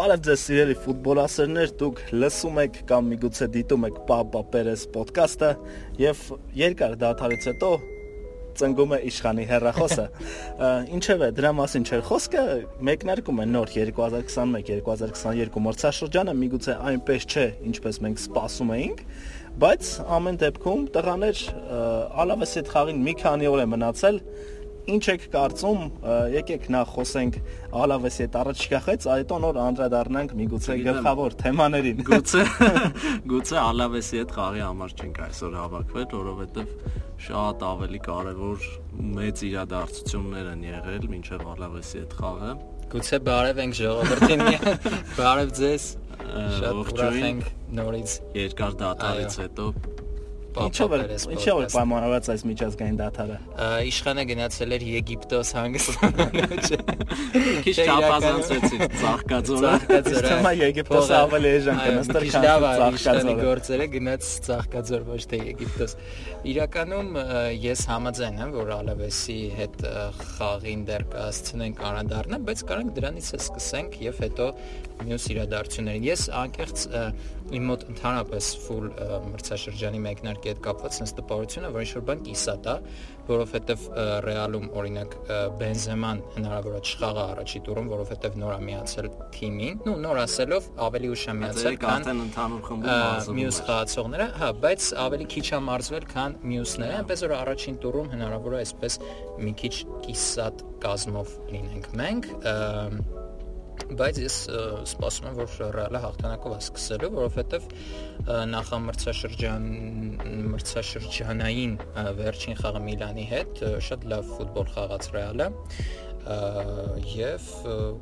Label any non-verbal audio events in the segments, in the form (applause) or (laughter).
Բարև ձեզ սիրելի ֆուտբոլասերներ, դուք լսում եք կամ միգուցե դիտում եք Պապա Պերես ոդկասթը եւ երկար դադարից հետո ծնգում է իշխանի հերախոսը։ (laughs) Ինչևէ, դրա մասին չէր խոսքը, մեկնարկում է նոր 2021-2022 մրցաշրջանը, միգուցե այնպես չէ, ինչպես մենք սպասում էինք, բայց ամեն դեպքում տղաներ Ալավեսի հետ խաղին մի քանի օր է մնացել Ինչ եք կարծում, եկեք նախ խոսենք Ալավեսի հետ առաջ գախեց, այդո նոր անդրադառնանք միգուցե գլխավոր թեմաներին։ Գուցե (laughs) գուցե Ալավեսի հետ խաղի համար չենք այսօր հավաքվել, որովհետև շատ ավելի կարևոր մեծ իրադարձություններ են եղել մինչև Ալավեսի հետ խաղը։ Գուցե բարև ենք ժողովրդին։ (laughs) Բարև ձեզ։ Շատ ուրախ ենք նորից երկար դատարից հետո Ինչով է ինչով է պայմանավորված այս միջազգային դաթարը։ Իշխանը գնացել էր Եգիպտոս հանգստանալու։ (laughs) Քիչ չափազանցեցի ծաղկաձորը։ Իսկ Եգիպտոսը ավելի էժան կնստեր, քան ծաղկաձորը։ Գործերը գնաց ծաղկաձոր ոչ թե Եգիպտոս։ Իրականում ես համաձայն եմ, որ Ալավեսի հետ խաղին դեռ կհասցնենք անդառնալ, բայց կարանք դրանից է սկսենք եւ հետո մյուս իրադարձություններին։ Ես անկեղծ իմ մոտ ընդհանրապես full մրցաշրջանի մեկնարկի հետ կապված sense տպավորությունը, որ ինչ-որ բան կիսա դա, որովհետև Ռեալում օրինակ Բենզեման հնարավոր է չխաղա առաջի տուրում, որովհետև նոր է միացել թիմին, ну նոր ասելով ավելի ուշ է միացել, քան ընդհանուր խմբում մյուս խաղացողները, հա, բայց ավելի քիչ է մարզվել, քան մյուսները, այնպես որ առաջին տուրում հնարավոր է այսպես մի քիչ կիսատ կազմով լինենք մենք բայց ես սպասում եմ որ Ռեալը հաղթանակով է սկսելու, որովհետև նախամրցաշրջան մրցաշրջանային վերջին խաղը Միլանի հետ շատ լավ ֆուտբոլ խաղաց Ռեալը եւ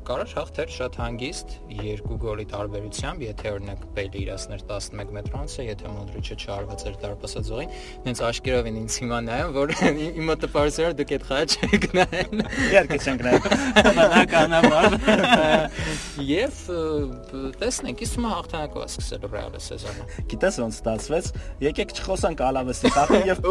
կարար հաղթեր շատ հանգիստ երկու գոլի տարբերությամբ, եթե օրինակ Բեյլը իրացներ 11 մետրանցը, եթե Մոդրիչը չարված էր դարպասաձողին, հենց աշկերով են ինձ հիմա նայում, որ իմ մտածողները դուք այդ խաղը չեք նայել։ Իհարկե չենք նայել։ Բնականաբար։ Եվ տեսնենք, իսկ հիմա հաղթանակով է սկսել Ռեալը սեզոնը։ Գիտես ոնց ստացվեց։ Եկեք չխոսանք Ալավեսի խաղի եւ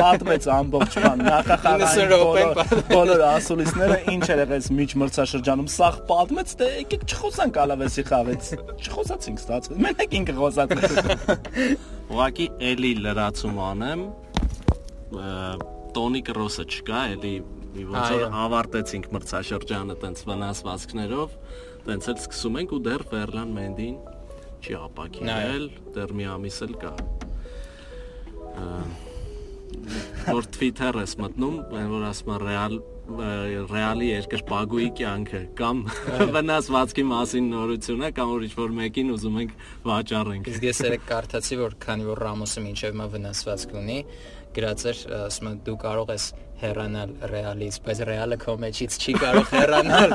պատմեց ամբողջ բան։ Նախախաղային բոլոր ասուլիսները ինչ էր եղել միջ մրցաշրջանում, սաղ պատմեց, դե եկեք չխոսանք Ալավեսի խաղից։ Չխոսացինք, ստացվեց։ Մենք ինքը խոսած։ (laughs) Ուղղակի էլի լրացում անեմ։ Տոնի Կրոսը չկա, էլի մի ոնց որ ավարտեցինք մրցաշրջանը տենց վնասվածքներով, տենց էլ սկսում ենք ու դեռ Ֆերլան Մենդին չի ապակինել, դեռ մի ամիս էլ կա որ Twitter ես մտնում, որ ասում է ռեալ ռեալի երկրպագուի կյանքը կամ վնասվածքի մասին նորությունը կամ որ ինչ-որ մեկին ուզում ենք վաճառենք։ Իսկ ես երեք կարդացի, որ քանի որ Ռամոսը մինչև մա վնասվածք ունի, գրած էր, ասում եմ դու կարող ես հեռանալ ռեալից, բայց ռեալը քո մեջից չի կարող հեռանալ։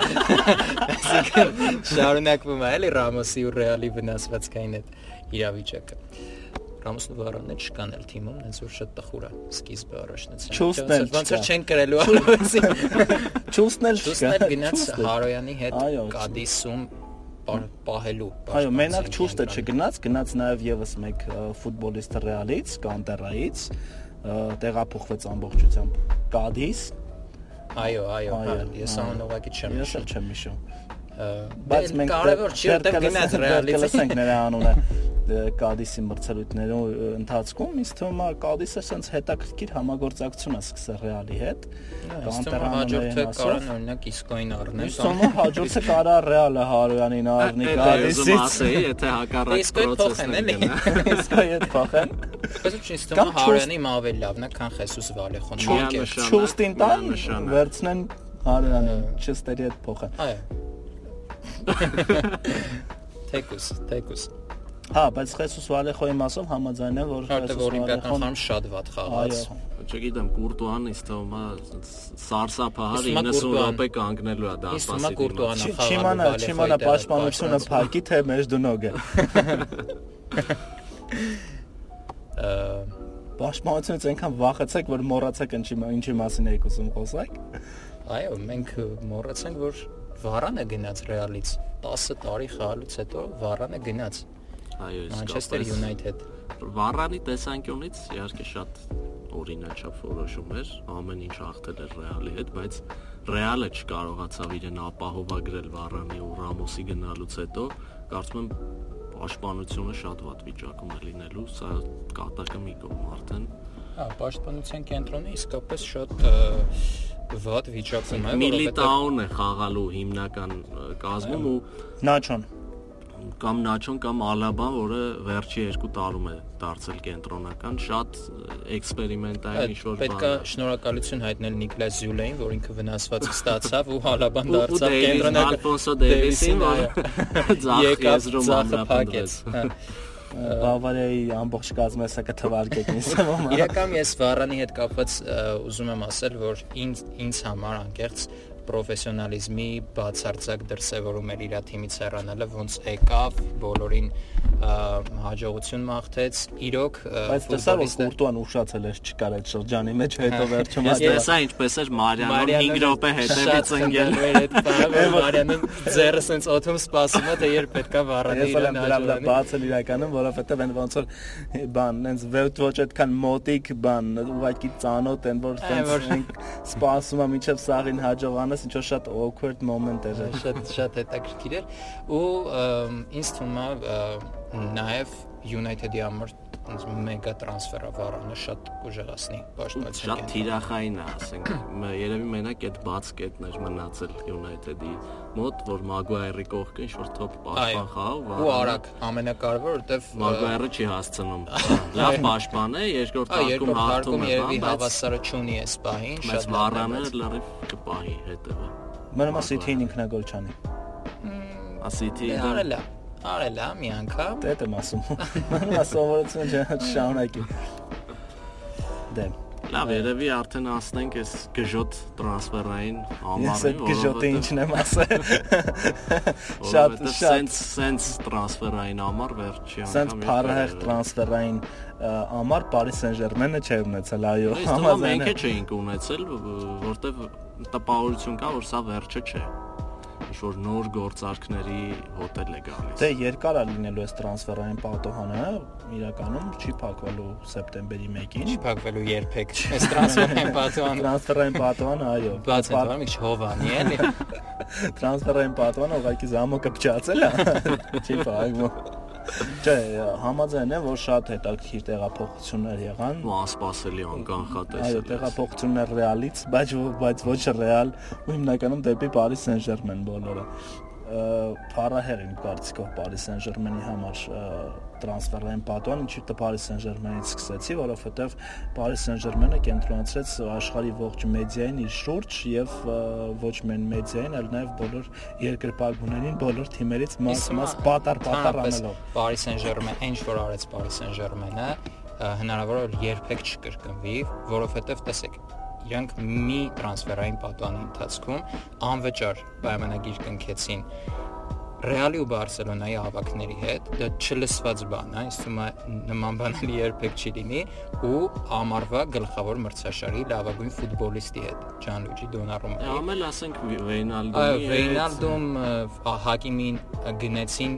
Այսինքն շարունակվում է էլի Ռամոսի ու ռեալի վնասվածքային այդ իրավիճակը։ Ռամոսն ու Վարանն չկան էլ թիմում, հենց որ շատ տխուր է սկիզբը առաջնացել։ Չուստն էլ ոնց որ չեն գրելու Ալվեսի։ (laughs) Չուստն էլ Չուստն էլ գնաց Հարոյանի հետ Կադիսում պահելու։ Այո, մենակ Չուստը չգնաց, գնաց նաև եւս մեկ ֆուտբոլիստ Ռեալից, Կանտերայից, տեղափոխվեց ամբողջությամբ Կադիս։ Այո, այո, ես անունովակի չեմ Ես էլ չեմ հիշում բայց մենք կարևոր չի որտեղ գնաց ռեալից լսենք նրա անունը (laughs) Կադիսի մրցելույթներում ընթացքում ինձ թվում է Կադիսը sense հետաքրքիր համագործակցություն է սկսել Ռեալի հետ կանտերանոների կարան օրինակ իսկոին առնել ինձ թվում է հաջորդը կարա Ռեալը Հարոյանին առնի Կադիսից ասեի եթե հակառակ պրոցեսն էլի (laughs) իսկոյ հետ փոխեն բայց ինձ թվում է Հարոյանի մավել լավն է քան Խեսուս Վալեխոն Չուստին տան վերցնեն Հարոյանին չստերի հետ փոխեն այո (laughs) Թեկուս, թեկուս։ Հա, բայց Խեսուս Վալեխոյի մասով համաձայն եմ, որ Խեսուս Վալեխոն համ շատ վատ խաղաց։ Չգիտեմ, Կուրտուան ինձ թվում է սարսափահար 90 րոպե կանգնելու է դա ասասի։ Իսկ Կուրտուանը խաղա։ Չիմանա, չիմանա պաշտպանությունը փակի թե մեջդունոգը։ Պաշտպանությունից այնքան վախեցեք, որ մոռացեք ինչի մասին եք ուզում խոսալ։ Այո, մենք մոռացանք, որ Վարանը գնաց Ռեալից 10 տարի խաղալուց հետո Վարանը գնաց այո Manchester United Վարանի տեսանկյունից իհարկե շատ օրինաչափ որոշում էր, ամեն ինչ հաղթել էր Ռեալի հետ, բայց Ռեալը չկարողացավ իրեն ապահովագրել Վարանի ու Ռամոսի գնալուց հետո, կարծում եմ պաշտպանությունը շատ վատ վիճակում է լինելու, սա կատակը մի կողմ արդեն։ Հա, պաշտպանության կենտրոնը իսկապես շատ վատ վիճակում է, Միլիտաուն է խաղալու հիմնական կազմում ու Նաչոն կամ Նաչոն կամ Ալաբան, որը վերջի երկու տարում է դարձել կենտրոնական, շատ էքսպերիմենտային ինչ-որ բան։ Պետք է շնորհակալություն հայտնել Նիկլաս Զյուլեին, որ ինքը վնասվածք ստացավ ու Ալաբան դարձավ կենտրոնական Ալֆոնսո Դեյվիսին, որը (laughs) ձախ եզրում ամնապնդեց։ Բավարիայի ամբողջ կազմը հեսա կթվարկեք ինձ համար։ Իրական ես Վարանի հետ կապված ուզում եմ ասել, որ ինձ ինձ համար անկեղծ պրոֆեսիոնալիզմի բացարձակ դրսևորում էր իր թիմից հեռանալը, ոնց եկավ, բոլորին հաջողություն մաղթեց։ Իրոք բայց տեսա որ Կուրտուան ուշացել էր չկար այդ շրջանի մեջ հետո վերջում այս տեսա ինչպես էր Մարիանոն 5 րոպե հետևից ընկել Մարիանը ձեռը սենց օթում սպասում է թե երբ պետքա վառանի իրեն հաջողանի։ Բացել իրականում, որովհետև այն ոնց որ բան, նենց ոչ այդքան մոտիկ բան, ուղակի ծանոթ են, որ սենց սպասում է միջև սաղին հաջողան անես ինչ որ շատ awkward moment էր շատ շատ հետաքրքիր էր ու ինձ թվում է նաև United-ի համար ոնց մեգա տրանսֆերա վարանը շատ կուժեղացնի պաշտպանության շատ թիրախային է ասենք երևի մենակ այդ բաց կետն էր մնացել United-ի մոտ որ Maguire-ի կողքը ինչ որ top պաշտպան խաղ ու արագ ամենակարևորը որտեվ Maguire-ը չի հասցնում լավ պաշտպան է երկրորդ հարկում հաղթում է երևի հավասարը չունի այս պահին շատ վարանը լրիվ կպահի հետևը մնում է City-ին ինքնագոլ չանի City-ը դե արել է Արել է մի անգամ։ Դե եմ ասում։ Նա սովորությունը չշարունակի։ Դե Լավ, երևի արդեն ասնենք այս գժոտ տրանսֆերային համարին, որովհետեւ Ես գժոտը ինչն եմ ասել։ (laughs) Շատ շատ սենց տրանսֆերային համար վերջի անգամ։ Սենց փառահեղ տրանսֆերային համար Paris Saint-Germain-ը չէ ունեցել, այո, համաձայն։ Մենք չէինք ունեցել, որտեվ տպավորություն կա, որ սա վերջը չէ ինչ որ նոր գործարքների հոթել է գալիս։ Դե երկար է լինելու այս տրանսֆերային պատոհանը, իրականում չի փակվելու սեպտեմբերի 1-ին։ Չի փակվելու երբեք։ Այս տրանսֆերային պատոհանը։ Տրանսֆերային պատոհանը, այո։ Բաց է, մի չհովանի էլի։ (laughs) Տրանսֆերային պատոհանը ուղղակի զամոկը փչացել է։ (laughs) Չի փակվում։ Չէ, համաձայն եմ, որ շատ հետաքրքիր տեղափոխություններ եղան։ Ու անսպասելի անկանխատեսելի։ Այո, տեղափոխություններ ռեալից, բայց բայց ոչ ռեալ, ու հիմնականում դեպի Paris Saint-Germain բոլորը փառահեղ իմ կարծիքով Paris Saint-Germain-ի համար տրանսֆերային պատոն, ինչի դե Paris Saint-Germain-ից սկսեցի, որովհետև Paris Saint-Germain-ը կենտրոնացրեց աշխարհի ողջ մեդիային իր շուրջ եւ ոչ միայն մեդիային, այլ նաեւ բոլոր երկրպագուներին, բոլոր թիմերից մաս-մաս պատար-պատար անելով։ Paris Saint-Germain, ինչ որ արեց Paris Saint-Germain-ը, հնարավոր է երբեք չկրկնվի, որովհետև տեսեք, իրանք մի տրանսֆերային պատվանի ընթացքում անվճար պայմանագիր կնքեցին Ռեալի ու Բարսելոնայի հավաքների հետ դա չլսված բան է, ինձ թվում է նման բաների երբեք չի լինի ու ամառվա գլխավոր մրցաշարի լավագույն ֆուտբոլիստի հետ Ջանլուիջի Դոնարումայի։ Ամել ասենք Վեյնալդոմի հետ։ Վեյնալդոմ Հակիմին գնեցին,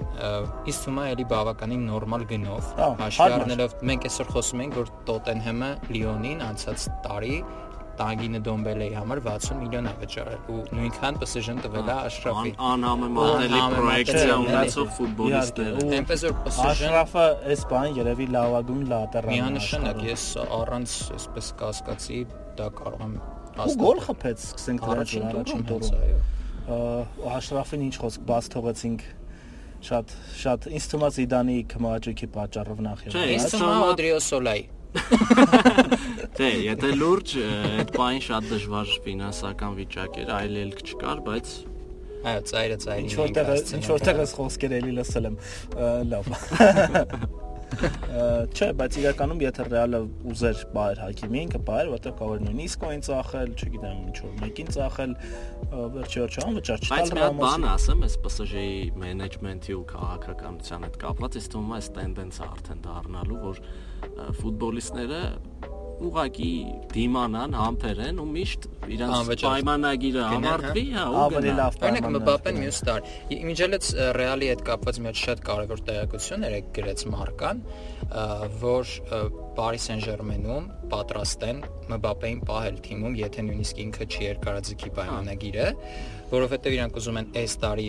ինձ թվում է էլի բավականին նորմալ գնով, հաշվի առնելով մենք այսօր խոսում ենք որ Տոտենհեմը Լիոնին անցած տարի Տագինը Դոմբելեի համար 60 միլիոն է վճարել ու նույնքան PSG-ն տվել է Աշրաֆի։ Անհամեմատելի պրոյեկցիա ունեցող ֆուտբոլիստներ։ Այնպես որ PSG-ն Աշրաֆը այս բան երևի լավագույն լատերալ է։ Միանշանակ ես առանց այսպես կասկածի դա կարող եմ հաստատել։ Ու գոլ խփեց, սկսենք դրանից առաջին տուրում։ Այո։ Աշրաֆին ինչ խոսք բաց թողեցինք շատ շատ ինձ թվում է Զիդանի կմաճուկի պատճառով նախ եղավ։ Չէ, ինձ թվում է Օդրիո Սոլայի (laughs) Դե, եթե լուրջ այդ բային շատ դժվար ֆինանսական վիճակ էր, այլ ելք չկար, բայց այո, ծայրը ծայրին։ Ինչ որտեղ ինչ որտեղ ես խոսքեր էլի լսել եմ։ Լավ։ (laughs) Չէ, բայց իրականում եթե Ռեալը ուզեր բայր Հակիմին, կբայր, որտեղ կարող նույն Իսկոին ծախել, չգիտեմ, ինչ որ մեկին ծախել, վերջի վերջը անվճար չտալ Բայց մի հատ բան ասեմ, այս PSG-ի մենեջմենթի ու քաղաքականության հետ կապված, ես թվում է այս տենդենսը արդեն դառնալու, որ ֆուտբոլիստները ուղակի դիմանան, համբերեն ու միշտ իրանց պայմանագիրը համարտվի, հա, ու ավելի լավ Օրինակ Մբապեն մյուս տար։ Իմիջելից Ռեալի հետ կապված մի շատ կարևոր տեղեկություն էր գրեց Մարկան, որ Paris Saint-Germain-ում պատրաստ են Մբապեին պահել թիմում, եթե նույնիսկ ինքը չի երկարաձգի պայմանագիրը, որովհետև իրանք ուզում են այս տարի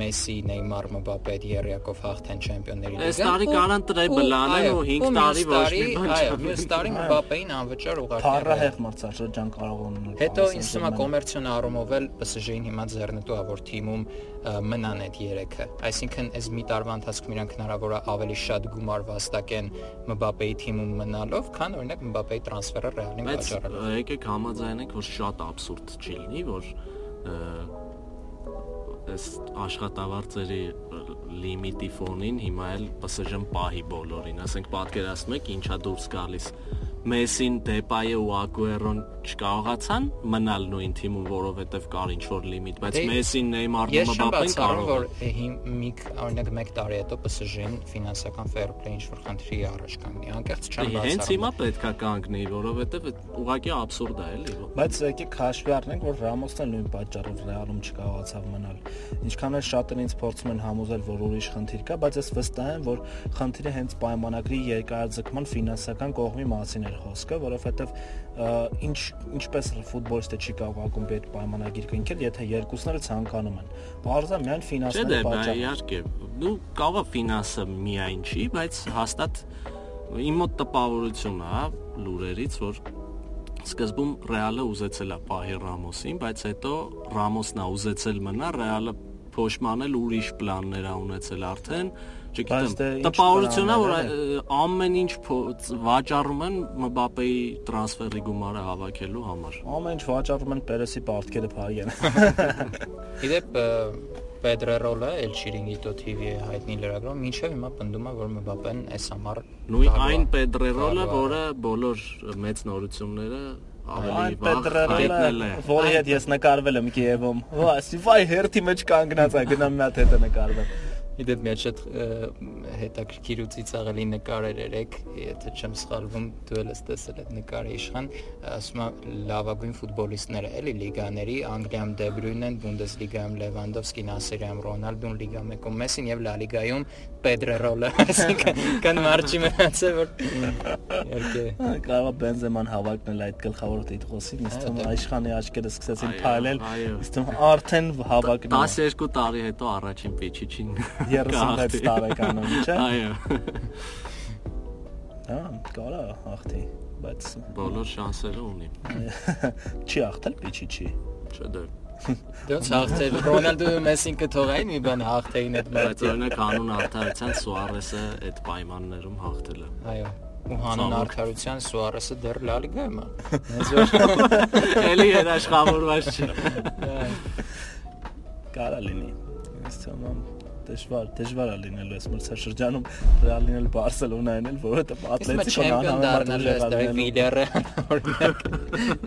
Մեսսի, Նեյմար, Մբապե երրյակով հաղթեն չեմպիոնների լիգան։ Այս տարի կարան տրեյբլանեն ու 5 տարի ոչ մի բան չի։ Այո, մյուս տարի Մբապեին անվճար ուղարկել։ Փառահեղ մրցաշրջան կարող ունենալ։ Հետո ինձ թվում է կոմերցիոն առումով էլ PSG-ին հիմա ձեռնտու է որ թիմում մնան այդ երեքը։ Այսինքն այս մի տարվա ընթացքում իրանք հնարավոր է ավելի շատ գումար վաստակեն Մբապեի թիմում մնալով, քան օրինակ Մբապեի տրանսֆերը Ռեալին վաճառելով։ Բայց եկեք համաձայնենք, որ շատ абսուրդ չի լինի, որ այս աշխատավարձերի լիմիտի ֆոնին հիմա էլ PSG-ն պահի բոլորին, ասենք պատկերացնում եք ինչա դուրս գալիս Մեսին, Դեպայը ու Ագուերոն չկարողացան մնալ նույն թիմում, որովհետև կար ինչ որ լիմիտ, բայց Մեսին, Նեյմարն ու Մբապեն կարող որ մի օրինակ 1 տարի հետո PSG-ն ֆինանսական fair play ինչ որ խնդրի առաջ կանգնի, անկեղծ չեմ բացառում։ Հենց հիմա պետքա կանգնի, որովհետև ուղղակի абսուրդ է, էլի։ Բայց եկեք հաշվի առնենք, որ Ռամոսն էլ նույն պատճառով Ռեալում չկարողացավ մնալ։ Ինչքան էլ շատերն ինձ փորձում են համոզել, որ ուրիշ խնդիր կա, բայց ես վստահ եմ, որ խնդիրը հենց պայմանագրի երկարաձգման ֆինանսական կողմի մասին էր խոսքը, որովհետև ինչ ինչպես ֆուտբոլիստը չի կարող ակումբի այդ պայմանագիր կնքել, եթե երկուսն էլ ցանկանում են։ Բարձր միայն ֆինանսների պատճառ։ Չէ, իհարկե։ Դու կարող է ֆինանսը միայն չի, բայց հաստատ իմ մոտ տպավորություն է, հա, լուրերից, որ սկզբում Ռեալը ուզեցել է պահի Ռամոսին, բայց հետո Ռամոսն է ուզեցել մնա, Ռեալը փոշմանել ուրիշ պլաններ ա ունեցել արդեն չգիտեմ տպավորությունն է որ ամեն ինչ վաճառում են Մբապեի տրանսֆերի գումարը հավաքելու համար ամեն ինչ վաճառում են Պերեսի պարտքերը փայեն (laughs) Իդեպ Pedrerol-ը El Chiringuito TV-ի հայտնի լրագրողը մինչև հիմա պնդում է որ Մբապեն այս համար նույն այն Pedrerol-ը որը բոլոր մեծ նորությունները ավելի վաղ որի հետ ես նկարվել եմ Կիևում վայ վայ հերթի մեջ կանգնած է գնամ մի հատ հետը նկարվել Իդեպ մի շատ հետաքրքիր ու ծիծաղելի նկարեր երեք, եթե չեմ սխալվում, դու ես տեսել այդ նկարը իշխան, ասում եմ լավագույն ֆուտբոլիստները էլի լիգաների, Անգլիայում Դե Բրույնեն, Բունդեսլիգայում Լևանդովսկին, Ասերիայում Ռոնալդուն, Լիգա 1-ում Մեսին եւ Լա Լիգայում Պեդրերոլը, (laughs) այսինքն կան մարջի մնացել որ իհարկե կարող է Բենզեման հավակնել այդ գլխավոր տիտղոսին, իսկ թվում իշխանի աչքերը սկսեցին փայլել, իսկ թվում արդեն հավակնել 12 տարի հետո առաջին պիչիչին 36 տարեկանում, չէ՞։ Այո։ Հա, կարա ախտի, բայց բոլոր շանսերը ունի։ (laughs) Չի ախտել Պիչիչի։ Չէ՞ դե։ Դրանց հաղթել Ռոնալդոյը Մեսին կթողային մի բան հաղթեին այդ բայց օրինակ հանուն արդարության Սուարեսը այդ պայմաններում հաղթել է։ Այո ու հանուն արդարության Սուարեսը դեռ Լա Լիգայում է։ Հենց որ էլի երաշխավորված չէ։ Կարա լինի։ Ինձ թվում է դժվար, դժվար է լինելու այս մրցաշրջանում Ռեալ լինել Բարսելոնային էլ, որովհետև Ատլետիկոն անհամեմատ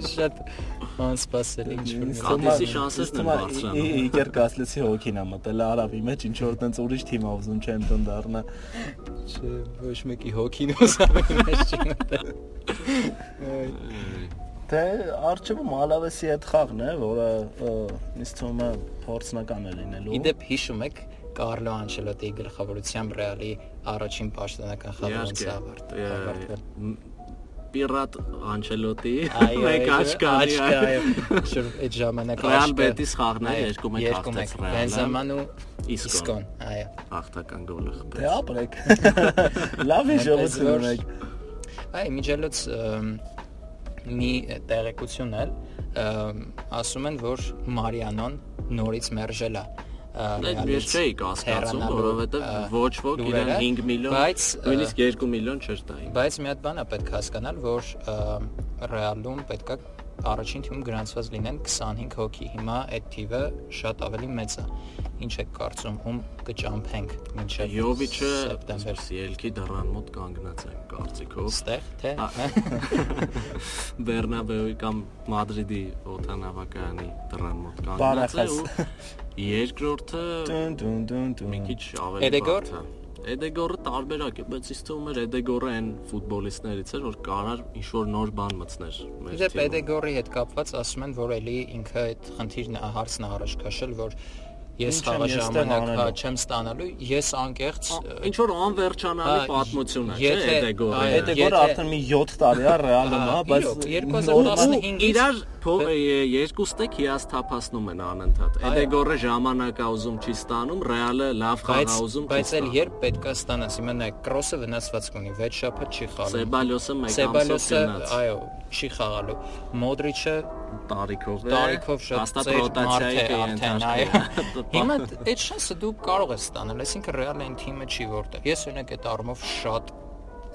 շատ անսպասելի ինչ որ Կատեսի շանսերն են բարձրանում։ Իգեր Կասլեցի հոգին է մտել Արաբի մեջ, ինչ որ տենց ուրիշ թիմ ա ուզում չեմպիոն դառնա։ Չէ, ոչ մեկի հոգին ուսավի մեջ չի մտել։ Դե արջևում Ալավեսի այդ խաղն է, որը ինձ թվում է փորձնական է լինելու։ Իդեպ հիշում եք Կարլո Անչելոտիի գլխավորությամբ Ռեալի առաջին պաշտոնական խաղը ավարտվել։ Պիրատ Անչելոտի մեկ աչքանի այո այդ ժամանակ Ռեալ Բետիս խաղն է 2-1 հաղթեց Ռեալը Բենզեման ու Իսկոն այո հաղթական գոլը խփեց Դե ապրեք (laughs) Լավ է ժողովուրդ ունեք Այ միջելոց մի տեղեկություն էլ ասում են որ Մարիանոն նորից մերժել է Այդ ես չէի կասկածում, որովհետև ոչ ոք իրեն 5 միլիոն, բայց նույնիսկ 2 միլիոն չէր տային։ Բայց մի հատ բան է պետք հասկանալ, որ Ռեալում պետքա առաջին թիմում գրանցված լինեն 25 հոգի։ Հիմա այդ թիվը շատ ավելի մեծ է։ Ինչ եք կարծում, ում կճամփենք մինչև Յովիչը սեպտեմբեր? ելքի (laughs) դռան մոտ կանգնած է կարծիքով։ Ստեղ թե Բեռնաբեուի կամ Մադրիդի օտանավակայանի դռան մոտ կանգնած է ու երկրորդը դուն դուն դուն մի քիչ ավելի բարդ է։ Էդեգորը տարբերակ է, բայց ինձ թվում էր Էդեգորը այն ֆուտբոլիստներից էր, որ կարար ինչ որ նոր բան մտցներ։ Իդեպ Էդեգորի հետ կապված ասում են, որ էլի ինքը այդ խնդիրն հարցն առաջ քաշել, որ ես խաղա ժամանակ չեմ ստանալու, ես անկեղծ ինչ որ անվերջանալի պատմություն է, չէ՞, Էդեգորը։ Էդեգորը արդեն մի 7 տարի է Ռեալում, հա, բայց 2015-ից իրար երկուստեք հիասթափացնում են անընդհատ։ Էդեգորը ժամանակ ա ուզում չի ստանում, Ռեալը լավ խաղա ուզում չի։ Բայց էլ երբ պետքա ստանաս, հիմա նայ կրոսը վնասվածք ունի, 6 շաբաթ չի խաղալու։ Սեբալյոսը մեկ ամսով գնաց։ Այո, չի խաղալու։ Մոդրիչը տարիքով է տարիքով շատ ծեր ռոտացիայի է ընդհանրապես հիմա այդ շանսը դու կարող ես ստանալ այսինքն ռեալ այն թիմը չի որտեղ ես օրինակ այդ առումով շատ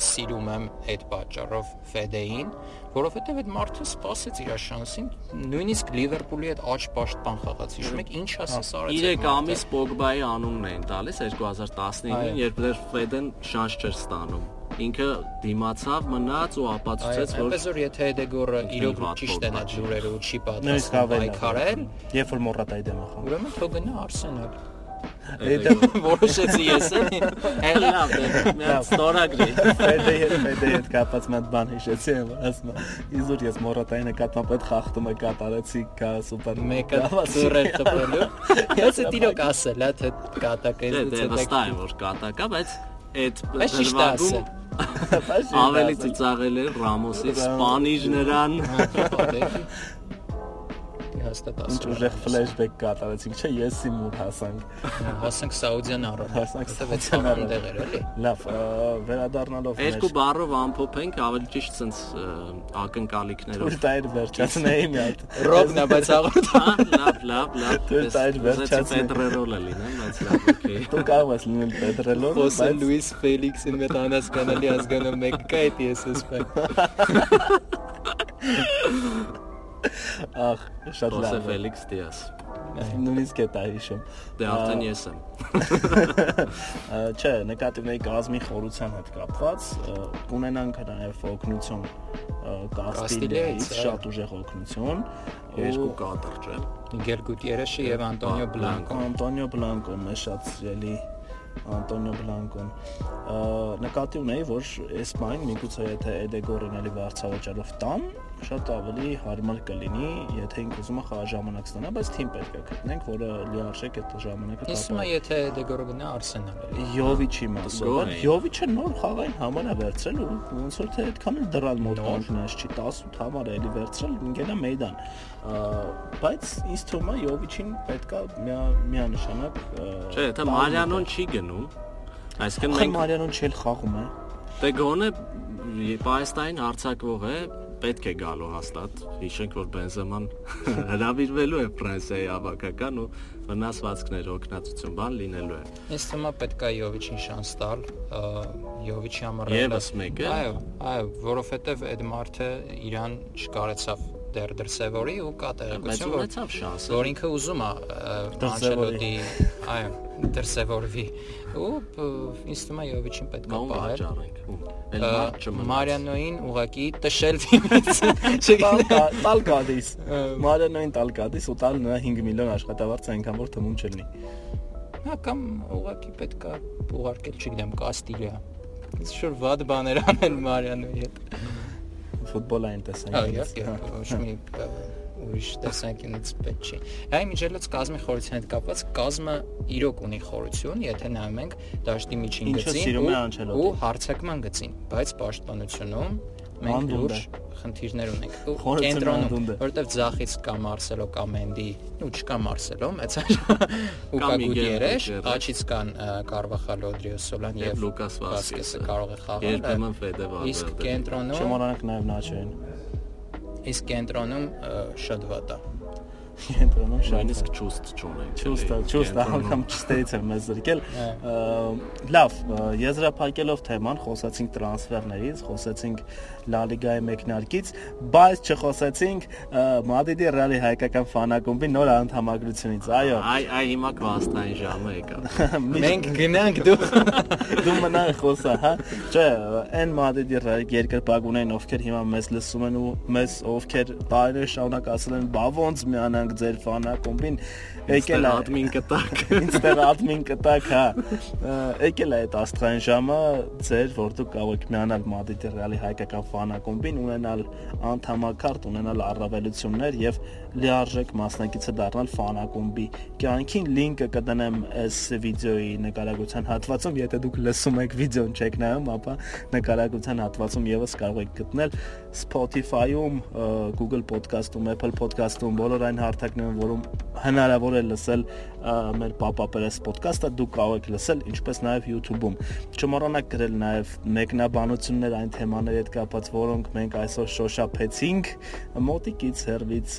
սիրում եմ այդ պատճառով Ֆեդեին, որովհետև այդ մարդը սпасեց իր շանսին, նույնիսկ Լիվերպուլի հետ աճ պաշտպան խաղաց։ Իսկ մեկ ինչ ասես արած։ 3 ամիս Պոգբայի անունն էին տալիս 2019-ին, երբ դեռ Ֆեդեն շանս չէր ստանում ինքը դիմացավ, մնաց ու ապացուցեց, որ այնպես որ եթե Էդեգորը իրոք ճիշտ է նա ջուրերը ու չի պատասխանում պայքարել, երբ որ Մորատայի դեմ է խաղում։ Ուրեմն թող գնա Արսենալ։ Դա (laughs) որոշեցի ես էլի։ Էլի լավ է, մի ստորագրի։ Ֆեդե Ֆեդե հետ կապած մի բան հիշեցի, ասում իզուր ես Մորատայի նկատմամբ այդ խախտումը կատարեցի կա սուպեր մեկը ծուրեր տպելու։ Ես է տիրոք ասել, հա թե կատակը է։ Դե վստահ եմ որ կատակա, բայց այդ դրվագում ավելի ծիծաղել է Ռամոսի սպանիժ նրան հաստատ ասում։ Ինչ ուժեղ ֆլեշբեք կատարեցինք, չէ, ես իմ ուր հասանք։ Հասանք Սաուդյան առավ։ Հասանք Սաուդյան առավ էլի։ Լավ, վերադառնալով Երկու բառով ամփոփենք, ավելի ճիշտ ցենց ակնկալիքներով։ Դու տայր վերջացնեի մի հատ։ Ռոբնա, բայց հաղորդա։ Լավ, լավ, լավ։ Դու տայր վերջացնեի։ Պետրերոլ է լինեմ, բայց լավ, օքեյ։ Դու կարող ես լինել Պետրերոլ, բայց Լուիս Ֆելիքսին մեծ անհասկանալի ազգանով մեկ կա այդ ես ասում։ (laughs) Ախ, շատ լավ։ Խոսե Ֆելիքս Դիաս։ Նույնիսկ է դա հիշում։ Դե արդեն ես եմ։ (laughs) Չէ, նկատիվների կազմի խորության հետ կապված կունենանք նաև օգնություն Կաստիլիայից, շատ ուժեղ օգնություն։ Երկու կադրճ է։ Միգել Գուտիերեշը եւ Անտոնիո Բլանկո։ Անտոնիո Բլանկո մեզ շատ սիրելի Անտոնիո Բլանկոն նկատի ունեի, որ Էսպայն միգուցե եթե Էդեգորին էլի վարձավճարով տան, շատ ավելի հարմար կլինի, եթե ինք ուզում է խաղա ժամանակ ստանա, բայց թիմ պետք է գտնենք, որը լիարժեք այդ ժամանակը տա։ Իսկ եթե Դեգորը գնա Արսենալ Յովիչի մասով, Յովիչը նոր խաղային համար է վերցրել ու ոնց որ թե այդքան էլ դրալ մոտ կանգնած չի, 18 համար էլի վերցրել, ինքնա մեյդան։ Բայց ինձ թվում է Յովիչին պետքա միանշանակ Չէ, եթե Մարիանոն չի գնում, այսինքն մենք Մարիանոն չել խաղում է։ Դե գոնե Պայստայն հարցակվող է, պետք է գալու հաստատ։ Հիշենք, որ Բենզեման (laughs) հրավիրվելու է Ֆրանսիայի ավակական ու վնասվածքներ օգնածություն բան լինելու է։ Ես է պետք է Յովիչին շանս տալ, Յովիչի համար Եվս մեկը։ Այո, այո, որովհետև այդ մարդը իրան չկարեցավ դեռ դրսևորի ու կա տեղեկություն որ ունեցավ շանսը որ ինքը ուզում է Անչելոտի այո դրսևորվի ու ինձ թվում է Յովիչին պետք է պահել Մարիանոին ուղակի տշել դիմից (laughs) տալ գադիս Մարիանոին տալ գադիս ու տալ նրա 5 միլիոն աշխատավարձ այնքան որ թվում չլինի հա կամ ուղակի պետք է ուղարկել չգիտեմ Կաստիլիա շուտ վատ բաներ անել Մարիանոյի հետ ֆուտբոլային տեսանկյունից։ Այո, ոչ մի ուրիշ տեսանկյունից պետք չի։ Այ միջելոց կազմի խորության հետ կապված կազմը իրոք ունի խորություն, եթե նայում ենք դաշտի միջին գծին ու հարցակման գծին, բայց պաշտպանությունում մենք լուրջ խնդիրներ ունենք։ Կենտրոնում, որովհետև ձախից կա Մարսելո կա Մենդի, ու չկա Մարսելո, մեծ ու կա Գուտիերեշ, աչից կան Կարվախալ Օդրիոսոլան եւ Լուկաս Վասկեսը կարող է խաղալ։ Երբեմն Ֆեդե Վալվերդե։ Իսկ կենտրոնում Չմոռանանք նաեւ Նաչոին։ Իսկ կենտրոնում շատ վատ է կենտրոնում նույնիսկ ճուստ չունենք։ Ճուստը, ճուստը անգամ ճստերից եմ մեզ զրկել։ Լավ, եզրափակելով թեման, խոսացինք տրանսֆերներից, խոսեցինք Լա Լիգայի մեկնարկից, բայց չխոսեցինք Մադրիդի Ռեալի հայկական ֆանակումբի նոր անդամագրությունից։ Այո։ Այ այ հիմա կվաստային ժամը եկա։ (laughs) Մենք գնանք դու (laughs) դու մնա խոսա, հա։ Չէ, այն Մադրիդի երկրպագունային ովքեր հիմա մեզ լսում են ու մեզ ովքեր տարիներ շարունակ ասել են, բա ոնց միանան գնանք ձեր ֆանակոմբին եկել է admin կտակ (laughs) ինձ դեռ admin կտակ հա եկել է այդ աստղային ժամը ձեր որ դուք կարող եք միանալ Madrid Real-ի հայկական ֆանակոմբին ունենալ անդամակարտ ունենալ առավելություններ եւ լիարժեք մասնակիցը դառնալ ֆանակոմբի կյանքին լինկը կդնեմ այս վիդեոյի նկարագրության հատվածում եթե դուք լսում եք վիդեոն չեք նայում ապա նկարագրության հատվածում եւս կարող եք գտնել Spotify-ում, Google Podcast-ում, Apple Podcast-ում, բոլոր այն հարթակներում, որում հնարավոր է լսել մեր Perez podcast-ը, դուք կարող եք լսել, ինչպես նաև YouTube-ում։ Չմոռանաք գրել նաև մեկնաբանություններ այն թեմաների հետ կապված, որոնք մենք այսօր շոշափեցինք մոտիկից հերվից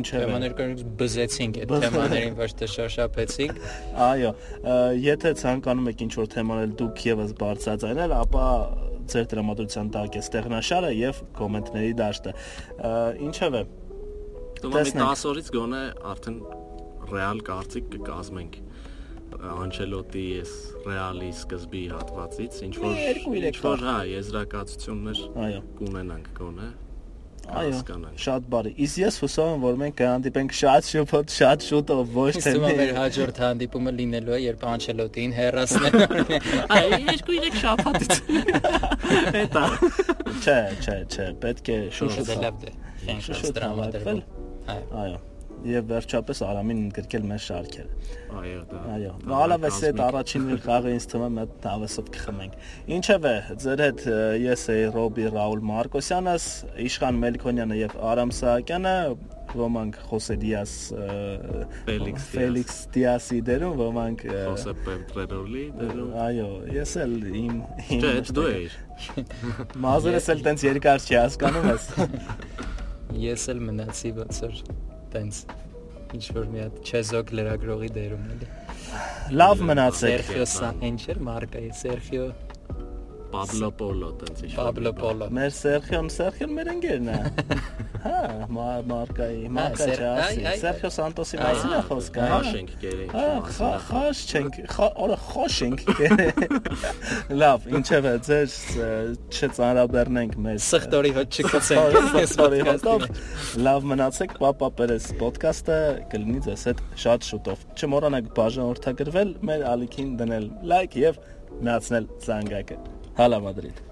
ինչը թեմաներ կրնք բզեցինք այդ թեմաներին ոչ թե շոշափեցինք։ Այո, եթե ցանկանում եք ինչ-որ թեմաներ դուք եւս բարձրացնել, ապա ձեր դրամատուրգիան տակ է ստեղնաշարը եւ կոմենտների դաշտը։ Ինչևէ, Դու մի 10 օրից գոնե արդեն ռեալ կարծիք կկազմենք Անչելոտի էս ռեալի սկզբի հատվածից ինչ որ ինչ որ հա եզրակացություններ այո կունենանք գոնե Այո, շատ բարի։ Իսկ ես հուսով եմ, որ մենք կհանդիպենք շատ շուտ, շատ շուտով, ոչ թե մի մեր հաջորդ հանդիպումը լինելու է, երբ Անչելոտին հերասնեն։ Այ երկու երեք շաբաթից։ Էտա։ Չէ, չէ, չէ, պետք է շուտ լավ դե։ Շուտ դրամատերվել։ Այո եւ վերջապես Արամին ընդգրկել մեր շարքերը։ Այո, դա։ Այո։ Ալավես այդ առաջին մի խաղը ինձ թվում է հավեսով կխմենք։ Ինչևէ, ձեր հետ ես էի Ռոբի Ռաուլ Մարկոսյանս, Իշխան Մելքոնյանը եւ Արամ Սահակյանը, ոմանք Խոսե Դիաս Ֆելիքս Ֆելիքս Դիասի դերում, ոմանք Խոսե Պետրոլի դերում։ Այո, ես էլ իմ Չէ, դու ես։ Մազերս էլ տենց երկար չի հասկանում ես։ (laughs) Ես էլ մնացի ոնց որ տենց ինչ որ մի հատ չեզոք լրագրողի դերում էլի։ Լավ մնացեք։ Սերխիո Սանչեր մարկայի Սերխիո Պաբլո Պոլո տենց ինչ Պաբլո Պոլո Մեր Սերխիոն Սերխիոն մեր ընկերն է (laughs) Հա, մարկայի, մարկա չասի։ Սերխիո Սանտոսի մասին է խոսքը։ Խաշենք գերենք։ Հա, խաշ չենք, օրը խոշենք։ (laughs) Լավ, ինչևէ, ձեր չծանրաբեռնենք մեր սխտորի հոտ չկցենք։ Սխտորի հոտով։ Լավ մնացեք, Perez podcast-ը կլինի ձեզ հետ շատ շուտով։ Չմոռանաք բաժանորդագրվել, մեր ալիքին դնել լայք եւ միացնել զանգակը։ A Madrid.